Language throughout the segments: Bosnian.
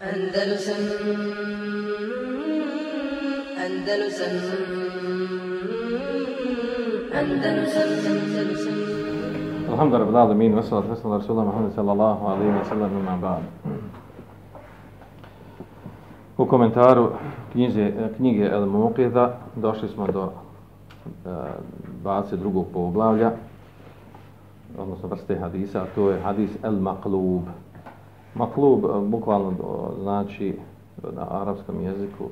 Andalusam Andalusam Andalusam Andalusam Alhamdulillah, rabbil alamin, wa salatu wassalamu ala rasulillah Muhammad sallallahu alaihi wa وسلم ima ba'd. U komentaru knjige, knjige El Muqidha došli smo do e, 22. poglavlja, odnosno vrste hadisa, a to je hadis El Maqlub. Maklub eh, bukvalno znači na arapskom jeziku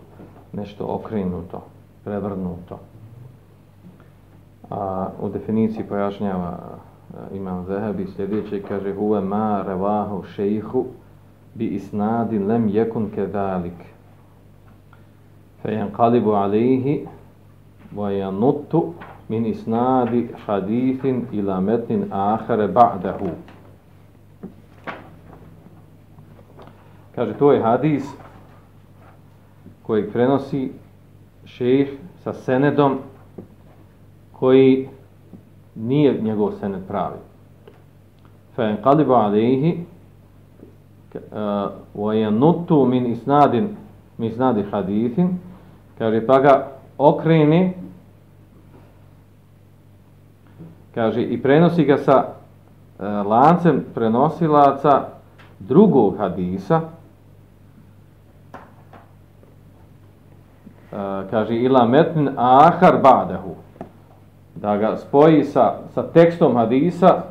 nešto okrenuto, prevrnuto. A u definiciji pojašnjava eh, imam Zehebi sljedeće, kaže huve ma revahu šeihu bi isnadin lem jekun kedalik fe yanqalibu alihi wa yanuttu min isnadi hadithin ila metnin ahare ba'dahu kaže to je hadis koji prenosi šejh sa senedom koji nije njegov sened pravi. Fa en qalibu alejhi uh, wa yanutu min isnadin min isnadi hadithin kaže pa ga okreni kaže i prenosi ga sa uh, lancem prenosilaca drugog hadisa kaže ila metnin ahar ba'dahu da ga spoji sa, sa tekstom hadisa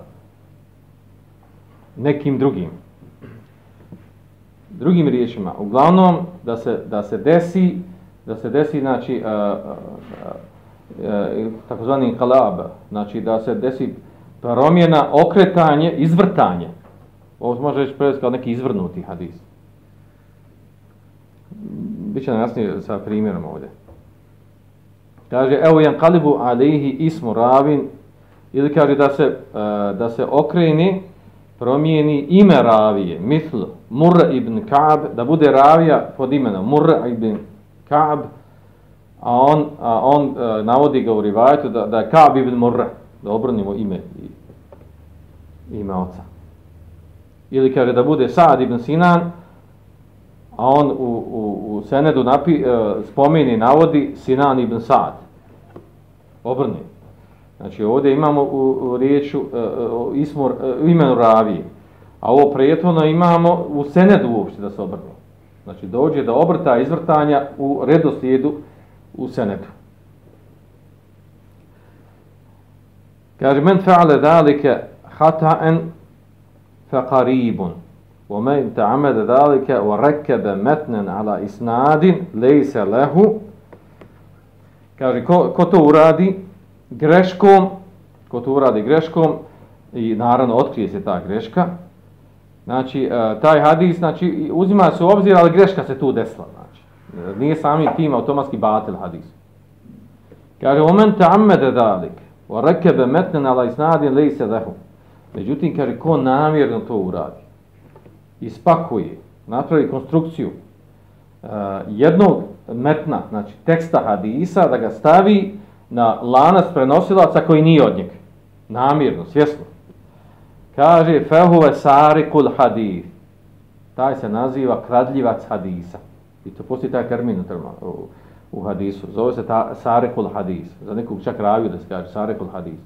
nekim drugim. Drugim riječima, uglavnom da se, da se desi, da se desi, znači, uh, uh, uh, takozvani kalab, znači da se desi promjena, okretanje, izvrtanje. Ovo može reći prevesti kao neki izvrnuti hadis. Biće nam jasnije sa primjerom ovdje. Kaže, evo jan kalibu alejhi ismu ravin, ili kaže da se, e, da se okreni, promijeni ime ravije, misl Mur ibn Ka'b, da bude ravija pod imenom Mur ibn Ka'b, a on, a on a, navodi ga u rivajetu da, da je Ka'b ibn Mur, da obrnimo ime ime oca. Ili kaže da bude Sa'd ibn Sinan, a on u, u, u Senedu napi, e, spomeni, navodi Sinan ibn Sa'd. Obrni. Znači ovdje imamo u, u riječu e, e uh, ismor, e, uh, imenu Ravije. A ovo prijetvono imamo u Senedu uopšte da se obrni. Znači dođe da obrta izvrtanja u redoslijedu u Senedu. Kaže, men fa'ale dalike hata'en fa qaribun. ومن تعمد ذلك وركب متنا على اسناد ليس له kaže ko, ko to uradi greškom ko to uradi greškom i naravno otkrije se ta greška znači taj hadis znači uzima se u obzir ali greška se tu desila znači nije sami tim automatski batil hadis kaže omen ta'ammada zalik wa rakaba matnan ala isnadin laysa lahu međutim kaže ko namjerno to uradi ispakuje, napravi konstrukciju uh, jednog metna, znači teksta hadisa, da ga stavi na lanac prenosilaca koji nije od njega. Namirno, svjesno. Kaže, fehuve sarikul hadis. Taj se naziva kradljivac hadisa. I to postoji taj termin u, u hadisu. Zove se ta, sarikul hadis. Za nekog čak raviju da se kaže sarikul hadis.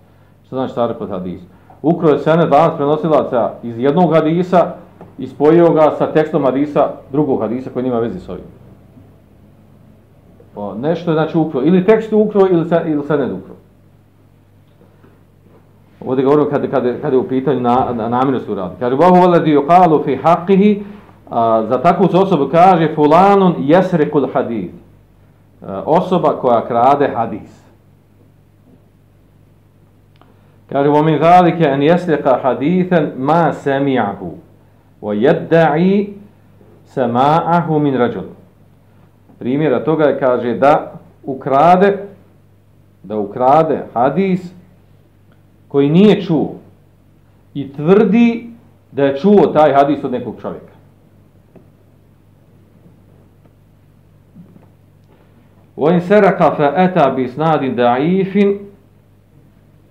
Što znači sarikul hadis? Ukroje sene danas prenosilaca iz jednog hadisa, i spojio ga sa tekstom hadisa, drugog hadisa koji nima veze s ovim. O, nešto je znači ukro. Ili tekst ukro ili se, ili se ne ukro. Ovdje govorimo kada, kada, kada je u pitanju na, na namjernost u radu. Kaže, Bohu veledi yuqalu fi haqihi, a, za takvu osobu kaže, fulanun jesrekul hadith. A, osoba koja krade hadis. Kaže, vomin zalike en jesreka hadithen ma sami'ahu وَيَدَّعِي سَمَاءَهُ مِنْ رَجُلُ Primjera toga je kaže da ukrade da ukrade hadis koji nije čuo i tvrdi da je čuo taj hadis od nekog čovjeka. وإن سرق فأتى بإسناد ضعيف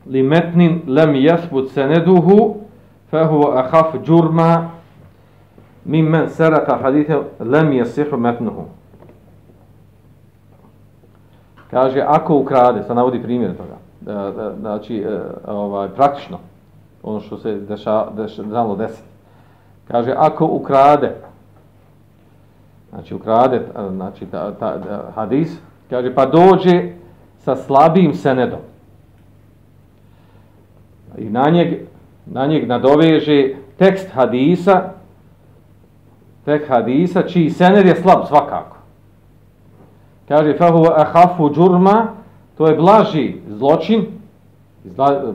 لمتن لم يثبت سنده فهو أخف جُرْمًا min men saraka hadithe lem jesihu metnuhu. Kaže, ako ukrade, sad navodi primjer toga, da, da, znači, e, ovaj, praktično, ono što se deša, deša, znalo desiti. Kaže, ako ukrade, znači ukrade, e, znači, ta, ta, ta, hadis, kaže, pa dođe sa slabim senedom. I na njeg, na njeg nadoveže tekst hadisa, tek hadisa, čiji sened je slab svakako. Kaže, fahu ahafu džurma, to je blaži zločin,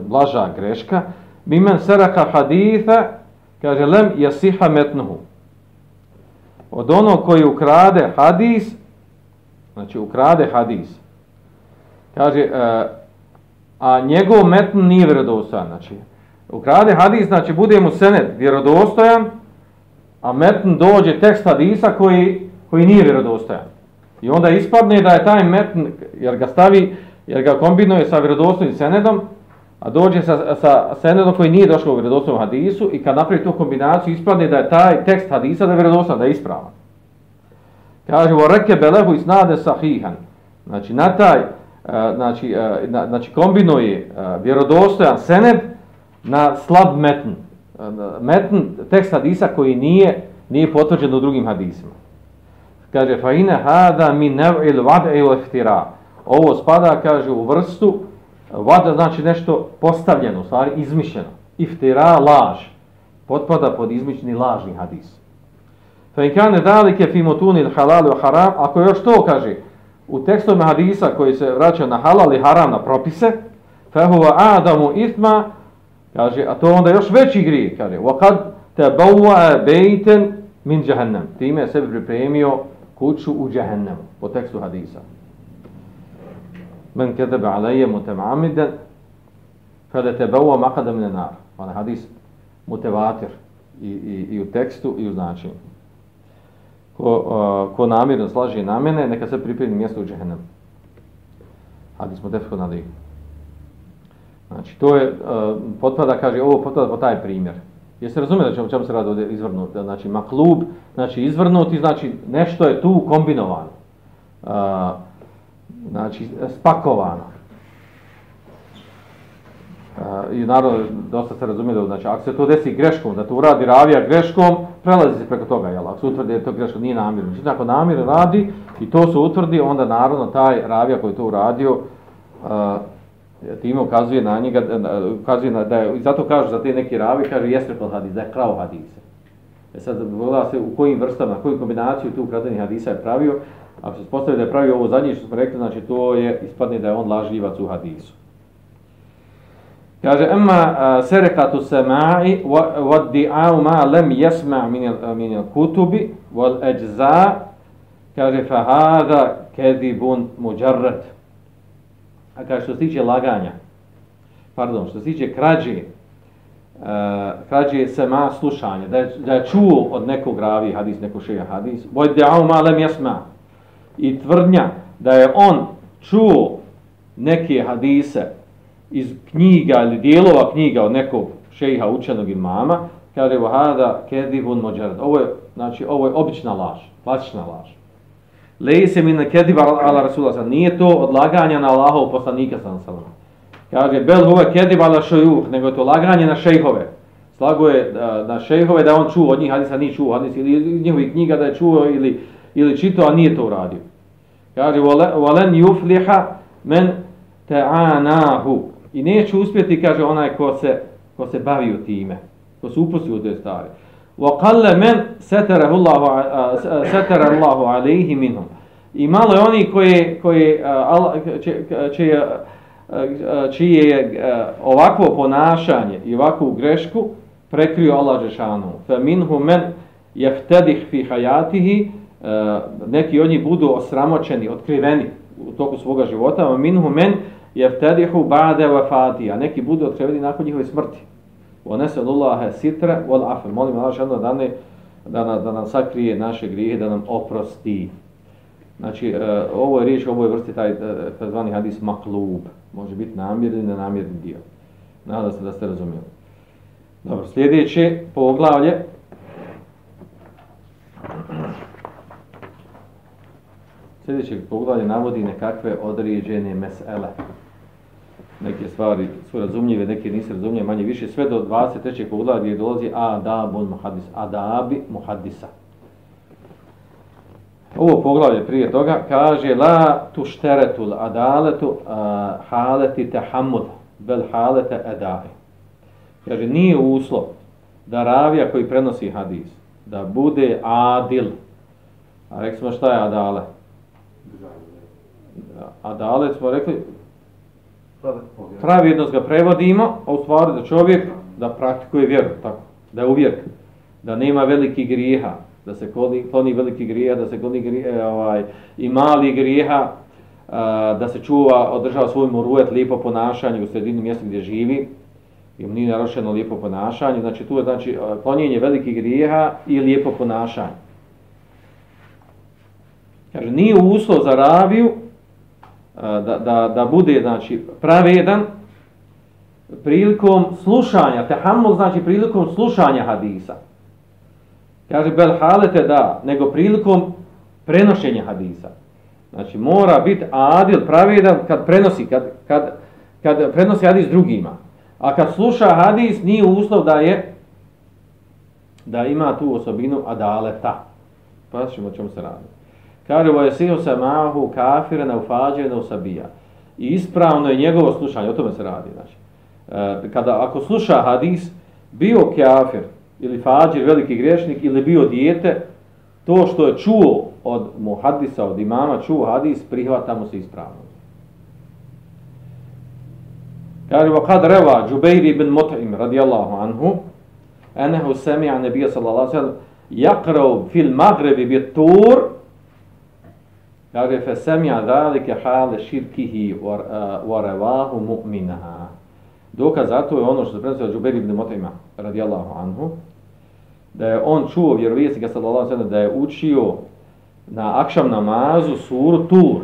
blaža greška, mimen seraka haditha, kaže, lem jasiha metnuhu. Od onog koji ukrade hadis, znači ukrade hadis, kaže, e, a njegov metn nije vjerodostojan, znači, ukrade hadis, znači, bude mu sened vjerodostojan, a metn dođe tekst hadisa koji, koji nije vjerodostojan. I onda ispadne da je taj metn, jer ga stavi, jer ga kombinuje sa vjerodostojnim senedom, a dođe sa, sa senedom koji nije došao u vjerodostojnom hadisu i kad napravi tu kombinaciju ispadne da je taj tekst hadisa da je vjerodostojan, da je ispravan. Kaže, o reke belehu i snade sahihan. Znači, na taj, e, znači, e, znači kombinuje e, vjerodostojan sened na slab metn. Metn, tekst hadisa koji nije, nije potvrđen u drugim hadisima. Kaže, fa ine hada min nev'il wad'i u iftira. Ovo spada, kaže, u vrstu, eh, vada znači nešto postavljeno, stvari izmišljeno. Iftira, laž. Potpada pod izmišljeni lažni hadis. Fa in kane dalike fi mutunil halal i haram, ako još to kaže, u tekstovima hadisa koji se vraća na halal i haram na propise, fa huwa adamu isma, kaže, a to onda još veći grije, kaže, وَقَدْ تَبَوَّا بَيْتًا min jahannam. Time je sebi pripremio kuću u džehennemu, po tekstu hadisa. Men kedebe alaije mutemamidan, kada te bevo makada mine nar. Ona hadis mutevatir i, i, i u tekstu i u značenju. Ko, uh, ko namirno slaži na mene, neka se pripremi mjesto u džehennemu. Hadis mutefiko na. Znači, to je, uh, potpada, kaže, ovo potpada po taj primjer. Jeste razumijeli čemu, čemu se radi ovdje izvrnut? Znači, maklub, znači izvrnuti, znači nešto je tu kombinovano. Uh, znači, spakovano. Uh, I naravno, dosta se razumije znači, ako se to desi greškom, da to uradi ravija greškom, prelazi se preko toga, jel? Ako se utvrdi da to greško, nije namirno. Znači, ako namirno radi i to se utvrdi, onda naravno taj ravija koji to uradio, uh, time ukazuje na njega, ukazuje na, da je, zato kažu za te neki ravi, kaže jesrepal hadis, da je krao hadise. E sad, vola se u kojim vrstama, koju kombinaciju tu ukradenih hadisa je pravio, ako se postavi da je pravio ovo zadnje što smo rekli, znači to je, ispadne da je on lažljivac u hadisu. Kaže, emma serekatu sema'i wa di'au ma lem jesma min il kutubi wal eđza, kaže, fa hada kedibun muđarrat. A kaže što se tiče laganja, pardon, što se tiče krađe, uh, krađe se ma slušanje, da je, da je čuo od nekog ravi hadis, nekog šeja hadis, boj ma lem jesma, i tvrdnja da je on čuo neke hadise iz knjiga ili dijelova knjiga od nekog šeha učenog imama, kaže vahada kedivun mođarad. Ovo je, znači, ovo je obična laž, klasična laž. Lejse mi kediba ala Rasula sallam. Nije to odlaganje na Allahov poslanika sallam sallam. Kaže, bel huve kediba ala šajuh, nego je to laganje na šejhove. Slago je e, na šejhove da on čuo od njih hadisa, nije čuo hadisa, ili iz njihovih knjiga da je čuo ili, ili čito, a nije to uradio. Kaže, valen jufliha men ta'anahu. I neće uspjeti, kaže onaj ko se, ko se bavi u time, ko se upusti u te stvari. وقل من ستره الله ستر الله عليه منهم i malo je oni koji koji čije čije je ovakvo ponašanje i ovakvu grešku prekrio Allah džeshanu fa minhum man yaftadih fi hayatihi neki od njih budu osramoćeni otkriveni u toku svoga života a minhum man yaftadihu ba'da wafati neki budu otkriveni nakon njihove smrti Wa ونسأل sitra wal والعفو molim Allah da da da nam sakrije naše grijehe da nam oprosti. Znači uh, ovo je riječ ovo je vrsti taj prezvani hadis maklub. Može biti namjerni ili nenamjerni dio. Nadam se da ste razumjeli. Dobro sljedeće poglavlje. Sljedeće poglavlje navodi nekakve određene mesele. Neke stvari su razumljive, neke nisu razumljive, manje više, sve do 23. poglavlja gdje dolazi adabun muhaddis, adabi muhaddisa. Ovo poglavlje prije toga kaže la tušteretul adaletu uh, haleti tahammud bel halete edahi. Kaže, nije uslov da ravija koji prenosi hadis, da bude adil. A rekli smo šta je adale? Adale smo rekli, Pravednost ga prevodimo, a u stvari da čovjek da praktikuje vjeru, tako, da je uvijek, da nema veliki grijeha, da se kloni, kloni veliki grijeha, da se kloni grije, e, ovaj, i mali grijeha, e, da se čuva, održava svoj moruet, lijepo ponašanje u sredini mjesta gdje živi, i mu nije narošeno lijepo ponašanje, znači tu je znači, e, klonjenje velikih grijeha i lijepo ponašanje. Kaže, nije uslov za raviju da, da, da bude znači, pravedan prilikom slušanja, tehamul znači prilikom slušanja hadisa. Kaže, bel halete da, nego prilikom prenošenja hadisa. Znači, mora biti adil, pravedan kad prenosi, kad, kad, kad prenosi hadis drugima. A kad sluša hadis, nije uslov da je da ima tu osobinu adaleta. Pa ćemo čemu se raditi. Kaže, ovo je siho se mahu kafire na ufađe na usabija. I ispravno je njegovo slušanje, o tome se radi. Znači. E, kada, ako sluša hadis, bio kafir ili fađir, veliki grešnik, ili bio dijete, to što je čuo od muhadisa, od imama, čuo hadis, prihvata mu se ispravno. Kaže, wa kad reva Džubeir ibn Mut'im, radijallahu anhu, enehu semi'a nebija sallallahu sallam, jakrav fil magrebi bit tur, kaže, fe semja dhalike hale širkihi varevahu mu'minaha. Dokaz za to je ono što se prenosio Džubeir ibn Motajma, radijallahu anhu, da je on čuo vjerovijesnika sallallahu sallam, da je učio na akšam namazu suru tur.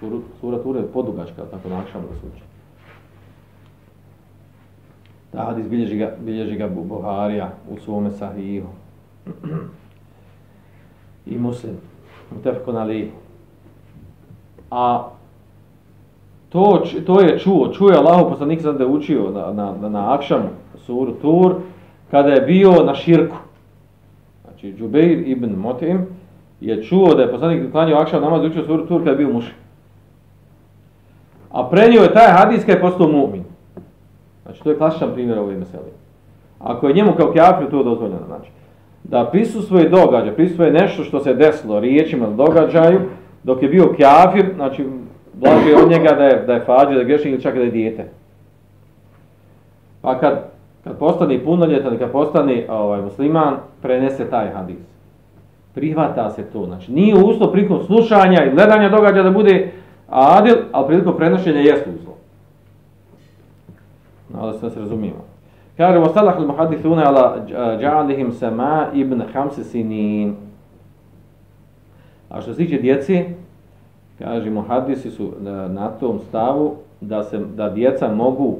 Suru, sura tur je podugačka, tako na akšam da se uči. Da hadis bilježi ga, bilježi ga Buharija u svome sahihu. I muslim. Mutefko na. A to, to je čuo, čuo je Allah poslanik sam da je učio na, na, na, na Akšam suru Tur, kada je bio na širku. Znači, Džubeir ibn Motim je čuo da je poslanik klanio Akšam namaz učio suru Tur kada je bio mušik. A prenio je taj hadis kada je postao mu'min. Znači, to je klasičan primjer ovoj meseli. Ako je njemu kao kjafir to dozvoljeno, znači, da prisustvuje događaj, prisustvuje nešto što se desilo riječima događaju, dok je bio kafir, znači, blaže od njega da je, da je fađe, da je grešnik ili čak da je dijete. Pa kad, kad postane punoljetan, kad postane ovaj, musliman, prenese taj hadis. Prihvata se to. Znači, nije uslov prilikom slušanja i gledanja događaja da bude adil, ali prilikom prenošenja jeste uslov. No, da se razumijemo. Kaže, wa الْمُحَدِثُونَ al جَعَلِهِمْ ala sama ibn hamsi sinin. A što se tiče djeci, kaže, muhadisi su na tom stavu da se da djeca mogu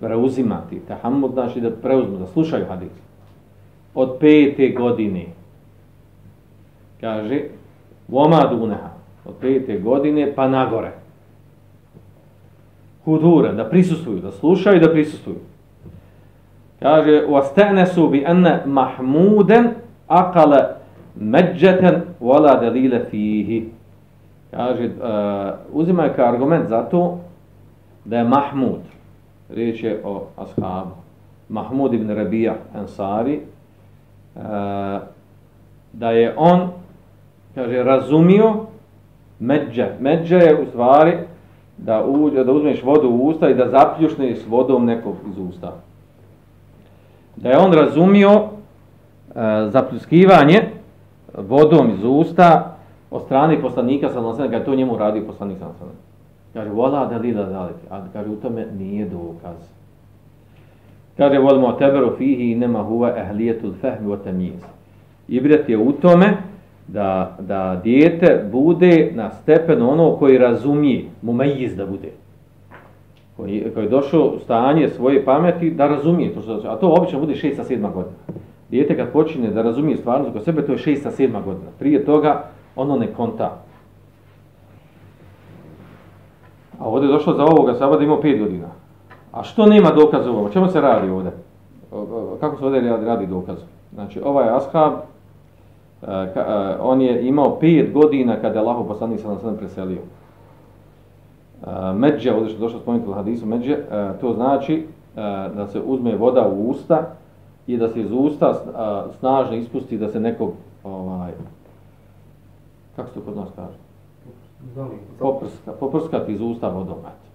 preuzimati, tahammud znači da preuzmu, da slušaju hadis. Od pete godine. Kaže, voma duneha. Od pete godine pa nagore hudura, da prisustuju, da slušaju da prisustuju. Kaže, وَاسْتَعْنَسُوا بِأَنَّ مَحْمُودًا أَقَلَ međeten vola delile fihi. Kaže, e, uh, uzima je kao argument za to da je Mahmud, riječ je o ashabu, Mahmud ibn Rabija Ansari, uh, da je on, kaže, razumio međe. Međe je u stvari da, uđe, da uzmeš vodu u usta i da zapljušne s vodom nekog iz usta. Da je on razumio e, uh, zapljuskivanje, vodom iz usta od strane poslanika sa nasadom, kada to njemu radi poslanik sa nasadom. Kaže, vola da li da dalek, a kaže, u tome nije dokaz. Kaže, volimo teberu fihi i nema huva ehlijetul fehmi o temiz. Ibret je u tome, da, da dijete bude na stepenu ono koji razumije, mumejiz da bude. Koji, koji je došao u stanje svoje pameti da razumije. To što, znači, a to obično bude 6 7 godina. Dijete kad počine da razumije stvarnost kod sebe, to je 6 7 godina. Prije toga ono ne konta. A ovdje je došlo za ovoga sabada imao 5 godina. A što nema dokaza ovo? O čemu se radi ovdje? Kako se ovdje radi, dokaz? Znači, ovaj ashab, e, e, on je imao 5 godina kada je Allah poslanik sa nam preselio. E, Međe, ovdje što je došlo spomenuti u hadisu Međe, to znači da se uzme voda u usta i da se iz usta a, snažno ispusti da se nekog, ovaj, kako se to kod nas kaže? Poprska, poprskati iz usta vodom. eto.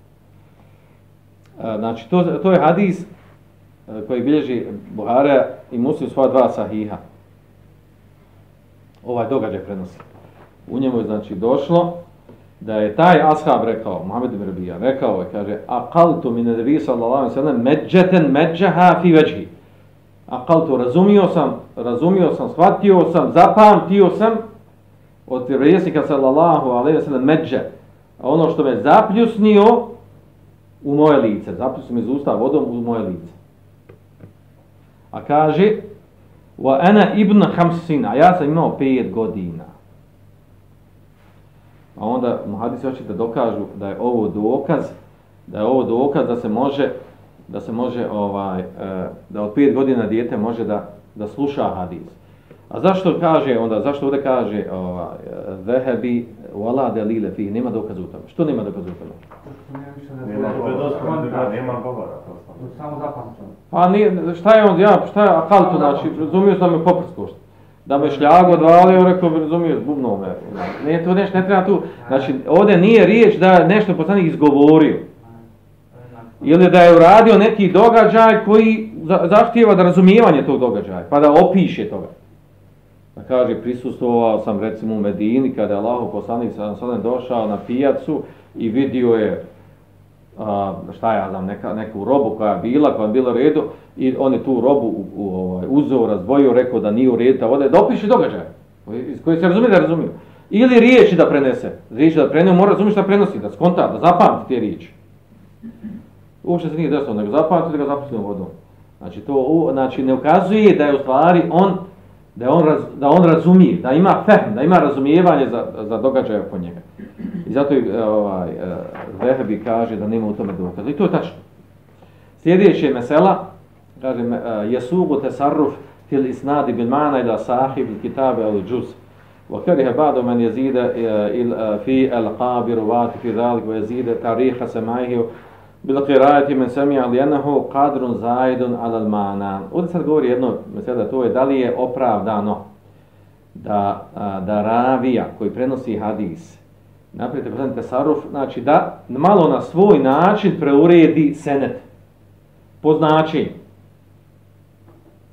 E, Znači, to, to je hadis e, koji bilježi Buhara i Muslim svoja dva sahiha. Ovaj događaj prenosi. U njemu je znači došlo da je taj ashab rekao, Muhammed ibn Rabija, rekao je, kaže, aqaltu min nebi sallallahu alaihi sallam međeten međaha fi veđhi. Aqaltu, razumio sam, razumio sam, shvatio sam, zapamtio sam od vjesnika sallallahu alaihi sallam međe. A ono što me zapljusnio u moje lice, zapljusnio me iz usta vodom u moje lice. A kaže, wa ana ibn hamsin, a ja sam imao pet godina. A onda muhadisi hoće da dokažu da je ovo dokaz, da je ovo dokaz da se može da se može ovaj e, da od pet godina dijete može da da sluša hadis. A zašto kaže onda zašto ovdje kaže ovaj zehebi wala dalile fi nema dokaza u tome. Što nema dokaza u tome? Nema govora, nema govora. to sam. Samo zapamćeno. Pa nije, šta je on, ja, šta je akalto, znači, razumio sam me poprsko što. Da me šljago odvalio, rekao bi razumio, zbubno me. Ne, to nešto, ne treba tu, znači, ovdje nije riječ da nešto poslanik izgovorio. Ili da je uradio neki događaj koji zahtijeva da razumijevanje tog događaja, pa da opiše toga. Da kaže, prisustvovao sam recimo u Medini kada je Allaho poslanik sam sam došao na pijacu i vidio je a, šta ja znam, neka, neku robu koja je bila, koja je bila u redu i on je tu robu u, u, ovaj, uzeo, razdvojio, rekao da nije u redu, ovdje da opiše događaj iz koje se razumije da razumije. Ili riječi da prenese. Riječi da prenese, mora razumjeti šta prenosi, da skonta, da zapamti te riječi Uopšte se nije desilo, nego zapamti da ga zapusti vodom. Znači, to u, znači, ne ukazuje da je u stvari on, da, je on, raz, da on razumije, da ima fehm, da ima razumijevanje za, za događaje oko njega. I zato i ovaj, e, Vehebi kaže da nema u tome dokaza. I to je tačno. Sljedeće je mesela, kaže, me, e, jesugu tesarruf fil isnadi bil mana ila sahib il kitabe al džuz. وكره بعض من يزيد ال- في القاب روات في ذلك ويزيد تاريخ سماعه bil qiraati men sami'a li enahu qadrun zaidun 'ala al-mana. Ovde sad govori jedno, sada to je da li je opravdano da da ravija koji prenosi hadis Naprijed je tasaruf, tesaruf, znači da malo na svoj način preuredi senet po značenju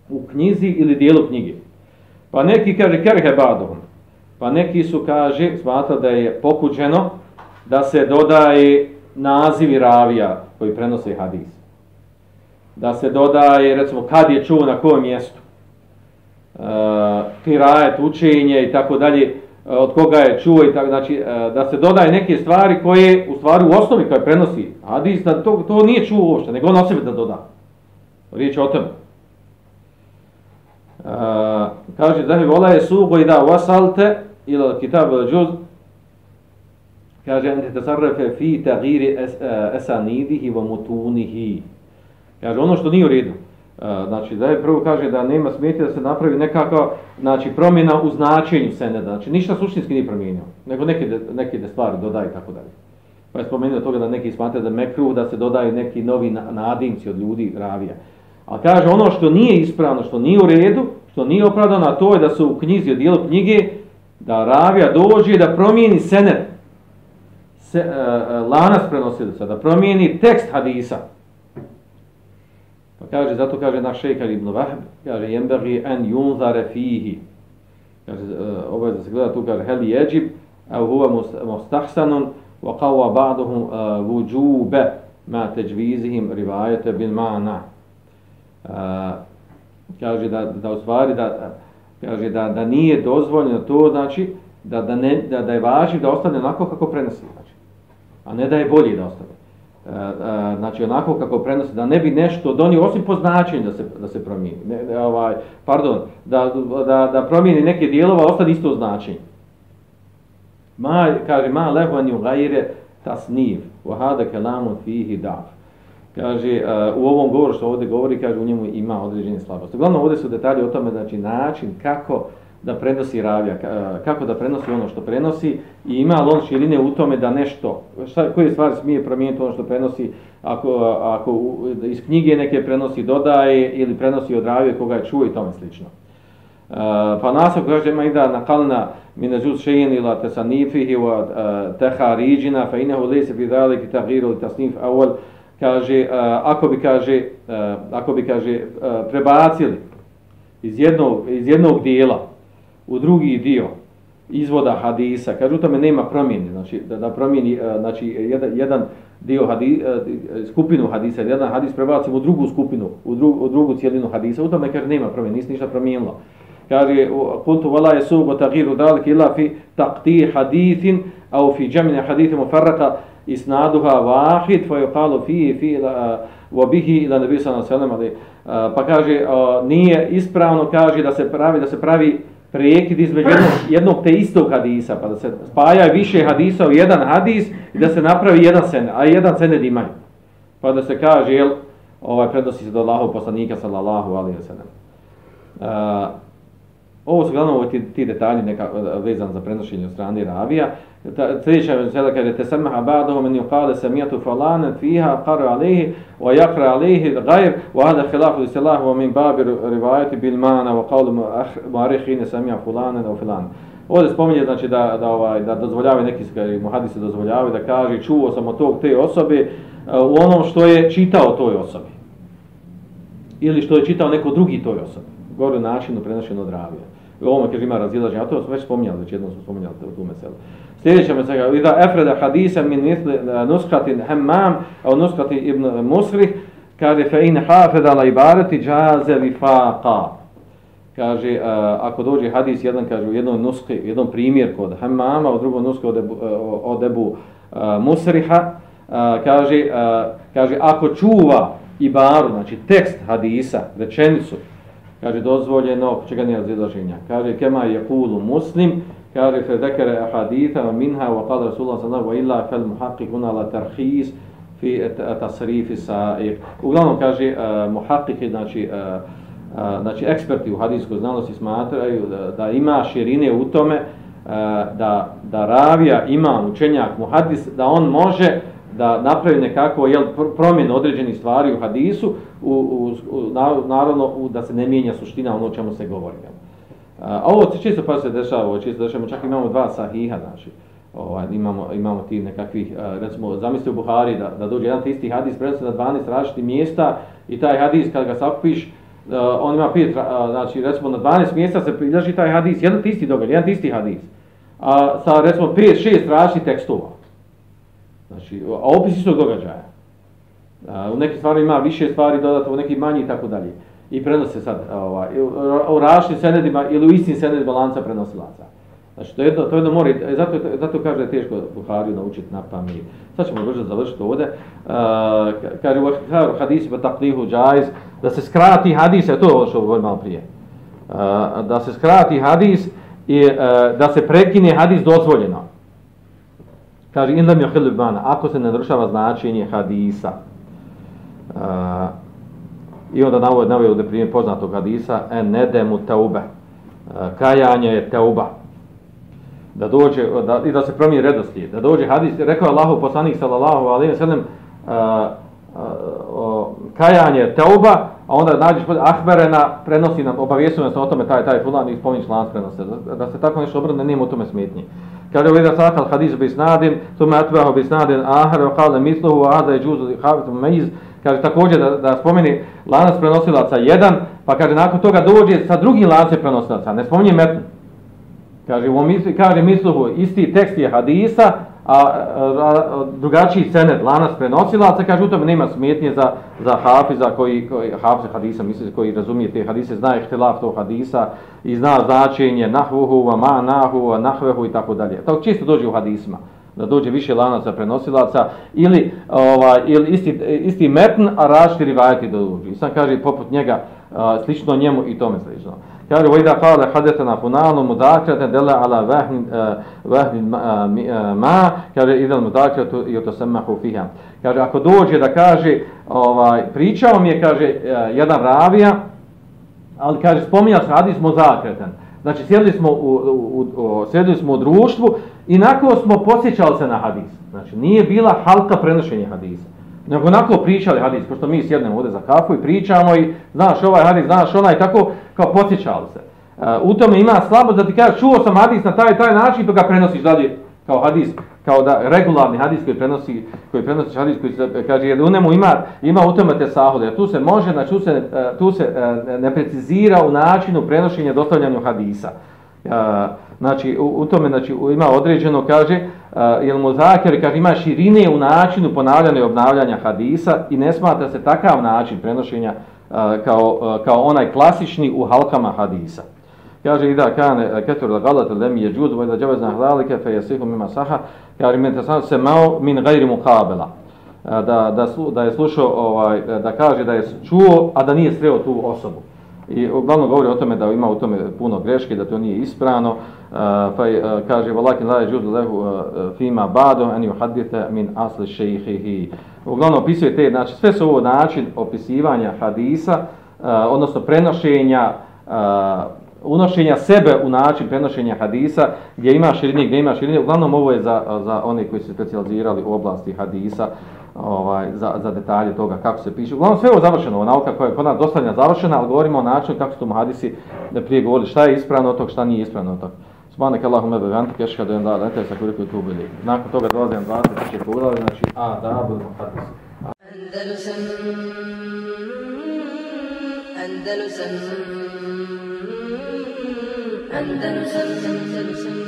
u knjizi ili dijelu knjige. Pa neki kaže kerhe badom, pa neki su kaže, smatra da je pokuđeno da se dodaje nazivi ravija koji prenose hadis. Da se dodaje, recimo, kad je čuo na kojem mjestu. Uh, kirajet, učenje i tako dalje, e, od koga je čuo i tako, znači, e, da se dodaje neke stvari koje, u stvari, u osnovi koje prenosi hadis, da to, to nije čuo uopšte, nego on o sebi da doda. Riječ je o tome. Uh, kaže da je vola je sugo i da wasalte ila kitab džuz juz kaže ente tasarrafe fi tagiri es, e, esanidihi wa mutunihi. Kaže ono što nije u redu. E, znači da je prvo kaže da nema smetje da se napravi nekakva znači promjena u značenju seneda. Znači ništa suštinski nije promijenio nego neke neke de stvari dodaje tako dalje. Pa je spomenuo toga da neki smatraju da mekruh da se dodaju neki novi na- nadimci od ljudi ravija. A kaže ono što nije ispravno, što nije u redu, što nije opravdano, a to je da se u knjizi, u dijelu knjige, da ravija dođe da promijeni senet, se, e, e, uh, lanas prenosilaca, da promijeni tekst hadisa. Pa kaže, zato kaže naš šejkar ibn Vahb, kaže, jembegi en junzare fihi. Kaže, e, uh, ovo je da se gleda tu, kaže, heli jeđib, a huva mustahsanun, wa qawwa ba'duhum uh, vujube ma teđvizihim rivajete bil ma'na. Uh, kaže da, da u stvari da, kaže da, da nije dozvoljeno to znači da, da, ne, da, da je važi da ostane onako kako prenosi znači a ne da je bolji da ostane e, e, znači onako kako prenosi da ne bi nešto donio osim po značenju da se, da se promijeni ne, ne, ovaj, pardon da, da, da promijeni neke dijelova ostane isto značenje ma, kaže ma lehvan ju gajire tasniv wa hada kalamun fihi da'f. Kaže, uh, u ovom govoru što ovdje govori, kaže, u njemu ima određene slabosti. Uglavnom, ovdje su detalji o tome, znači, način kako da prenosi ravija, kako da prenosi ono što prenosi i ima li on širine u tome da nešto, šta, koje stvari smije promijeniti ono što prenosi, ako, ako iz knjige neke prenosi dodaje ili prenosi od ravije koga je čuo i tome slično. Uh, pa nasav kaže ima i da nakalna minazuz šejen ila tesanifihi wa uh, tehariđina fa inahu lese fi dalik taghiru li tasnif awal kaže, uh, ako bi kaže, uh, ako bi kaže uh, prebacili iz jednog, iz jednog dijela u drugi dio izvoda hadisa, kaže u tome nema promjene, znači da, da promijeni e, znači, jedan, jedan dio hadis, e, e, skupinu hadisa, jedan hadis prebacimo u drugu skupinu, u, dru, u drugu cijelinu hadisa, u tome kaže nema promjene, nisi ništa promijenilo. Kaže kultu wala yasubu taghiru dalik ila fi taqti hadithin au fi jam'i hadithin mufarraka isnaduha wahid fa yuqalu fi fi wa bihi ila nabi sallallahu alejhi ve sellem pa kaže nije ispravno kaže da se pravi da se pravi prekid između jednog, jednog te istog hadisa pa da se spaja više hadisa u jedan hadis i da se napravi jedan sen a jedan sened imaju pa da se kaže jel ovaj prenosi se do Allahov poslanika sallallahu alaihi wa sallam. Uh, Ovo su glavno ti, ti detalji neka, vezan za prenošenje od strane ravija. Ta, treća mesela kaže te samaha ba'dahu men yuqala samiatu fulanan fiha qara alayhi wa yaqra alayhi ghayr wa hada khilaf li salah wa min bab riwayat bil ma'na wa qawl mu'arikhin sami'a fulanan aw fulan. Ovdje spominje znači da da ovaj da dozvoljavaju neki muhadisi dozvoljavaju da kaže čuo sam od tog te osobe u onom što je čitao toj osobi. Ili što je čitao neko drugi toj osobi. Gore načinu prenošeno od ravija. U ovom kaže ima razilaženje, a to smo već spominjali, već jednom smo spominjali tu meselu. Sljedeća mesela, ida efreda hadisa min misli eh, nuskratin hemmam, a nuskratin ibn Musrih, kaže fe in hafeda la ibarati džaze li faqa. Kaže, uh, ako dođe hadis, jedan kaže u jednom nuski, jednom primjer kod hemmama, u drugom nuski od Ebu, uh, od Ebu uh, Musriha, uh, kaže, uh, kaže, ako čuva ibaru, znači tekst hadisa, rečenicu, kaže dozvoljeno, čega nije razilaženja. Kaže kema je kulu muslim, kaže fe zekere ahaditha minha wa qala Rasulullah sallallahu wa illa fel muhaqqikuna la tarhis fi tasrifi sa'ir. Uglavnom kaže eh, uh, muhaqqik, znači, uh, uh, znači eksperti u hadijskoj znanosti smatraju da, da ima širine u tome uh, da, da ravija ima učenjak muhadis, da on može da napravi nekako jel, promjenu određenih stvari u hadisu, u, u, u, naravno u, da se ne mijenja suština ono o čemu se govori. Jel. A ovo se čisto pa se dešava, ovo čisto dešava, čak imamo dva sahiha, znači, ovaj, imamo, imamo ti nekakvih, recimo, zamisli u Buhari da, da dođe jedan isti hadis, prenosi na 12 različitih mjesta i taj hadis kad ga sakupiš, on ima pet, znači, recimo na 12 mjesta se prilaži taj hadis, jedan isti događaj, jedan isti hadis, a sa, recimo, 5-6 različitih tekstova. Znači, a opis istog događaja. A, u nekim stvari ima više stvari dodato, u neki manji i tako dalje. I prenose sad ovaj, u različitim senedima ili u istim senedima lanca prenosilaca. Znači, to jedno, to jedno mora, e, zato, zato kaže da je teško Buhariju naučiti na pamet. Sad ćemo brzo završiti ovdje. Uh, kaže u hadisi pa taklihu džajz, da se skrati hadis, a to je ovo što govorim malo prije. Uh, da se skrati hadis i uh, da se prekine hadis dozvoljeno. Kaže, in lam yuhillu bana, ako se ne narušava značenje hadisa. Uh, I onda navod, navod ovdje primjer poznatog hadisa, en nedemu teube. Uh, kajanje je teuba. Da dođe, da, i da se promijeni redosti. Da dođe hadis, rekao je Allahu poslanik sallallahu alaihi wa sallam, uh, uh, kajanje je teuba, a onda nađeš pod ahberena, prenosi nam, obavijestuje nas o tome taj, taj fulan i spominješ lans prenose. Da, da se tako nešto obrne, nema u tome smetnje ovdje sakal hadis bi snadin, tu me atbaho bi snadin ahar, wa kale misluhu, a da je džuzu havitu meiz. Kaže također da, da spomeni lanac prenosilaca jedan, pa kaže nakon toga dođe sa drugim lancem prenosilaca, ne spominje metnu. Kaže, on misli, kaže misluhu, isti tekst je hadisa, a, a, a drugačiji sened, lanas prenosilaca, kaže u tome nema smetnje za, za hafiza koji, koji hafiza hadisa, misli, koji razumije te hadise, zna je htilaf tog hadisa i zna značenje nahvuhu, ma nahu, nahvehu i tako dalje. To čisto dođe u hadisma da dođe više lanaca prenosilaca ili ovaj ili isti isti metn a različiti rivajati da dođu. I sam kaže poput njega a, slično njemu i tome slično. Kaže, vajda kale hadetena funalu mudakrate dela ala vahmin, eh, uh, vehmin uh, eh, eh, ma, kaže, idel mudakratu i otosemahu fiha. Kaže, ako dođe da kaže, ovaj, pričao mi je, kaže, uh, jedan ravija, ali kaže, spominja se hadis mudakraten. Znači, sjedili smo u, u, u, sjedili smo u društvu i nakon smo posjećali se na hadis. Znači, nije bila halka prenošenja hadisa. Nego onako pričali hadis, pošto mi sjednemo ovdje za kafu i pričamo i znaš ovaj hadis, znaš onaj, tako kao posjećali se. Uh, u tome ima slabost da ti kažeš, čuo sam hadis na taj taj način, pa ga prenosiš dalje kao hadis, kao da regularni hadis koji prenosi, koji prenosi hadis koji se e, kaže jer u njemu ima ima u tome te sahode. Jer tu se može, znači tu se e, tu se ne precizira u načinu prenošenja dostavljanja hadisa. Uh, znači u, u tome znači ima određeno kaže uh, jel muzakir kaže ima širine u načinu ponavljanja i obnavljanja hadisa i ne smatra se takav način prenošenja uh, kao, uh, kao onaj klasični u halkama hadisa. Kaže ida kane ketur da galat lem je džud vojda džavezna hlalike fe jesihu mima saha. Kaže mi interesant se mao min gajri mukabela da, da, da je slušao ovaj, da kaže da je čuo a da nije sreo tu osobu i uglavnom govori o tome da ima u tome puno greške da to nije ispravno. E, pa e, kaže walakin la yajuz lahu e, fima ba'du an yuhadditha min asli shaykhihi uglavnom opisuje te znači sve su ovo način opisivanja hadisa odnosno prenošenja unošenja sebe u način prenošenja hadisa, gdje ima širine, gdje ima širine. Uglavnom ovo je za, za one koji su specializirali u oblasti hadisa, ovaj, za, za detalje toga kako se piše. Uglavnom sve je ovo završeno, nauka koja je kod nas dostavljena završena, ali govorimo o načinu kako su tomu hadisi prije govorili šta je ispravno od tog, šta nije ispravno od tog. Subhanak Allahumma wa bihamdika ashhadu an la ilaha illa anta astaghfiruka wa atubu. Nakon toga dolazim 20 će poglavlje, znači adab al-muhaddis. Andalusam Andalusam Andalusam Andalusam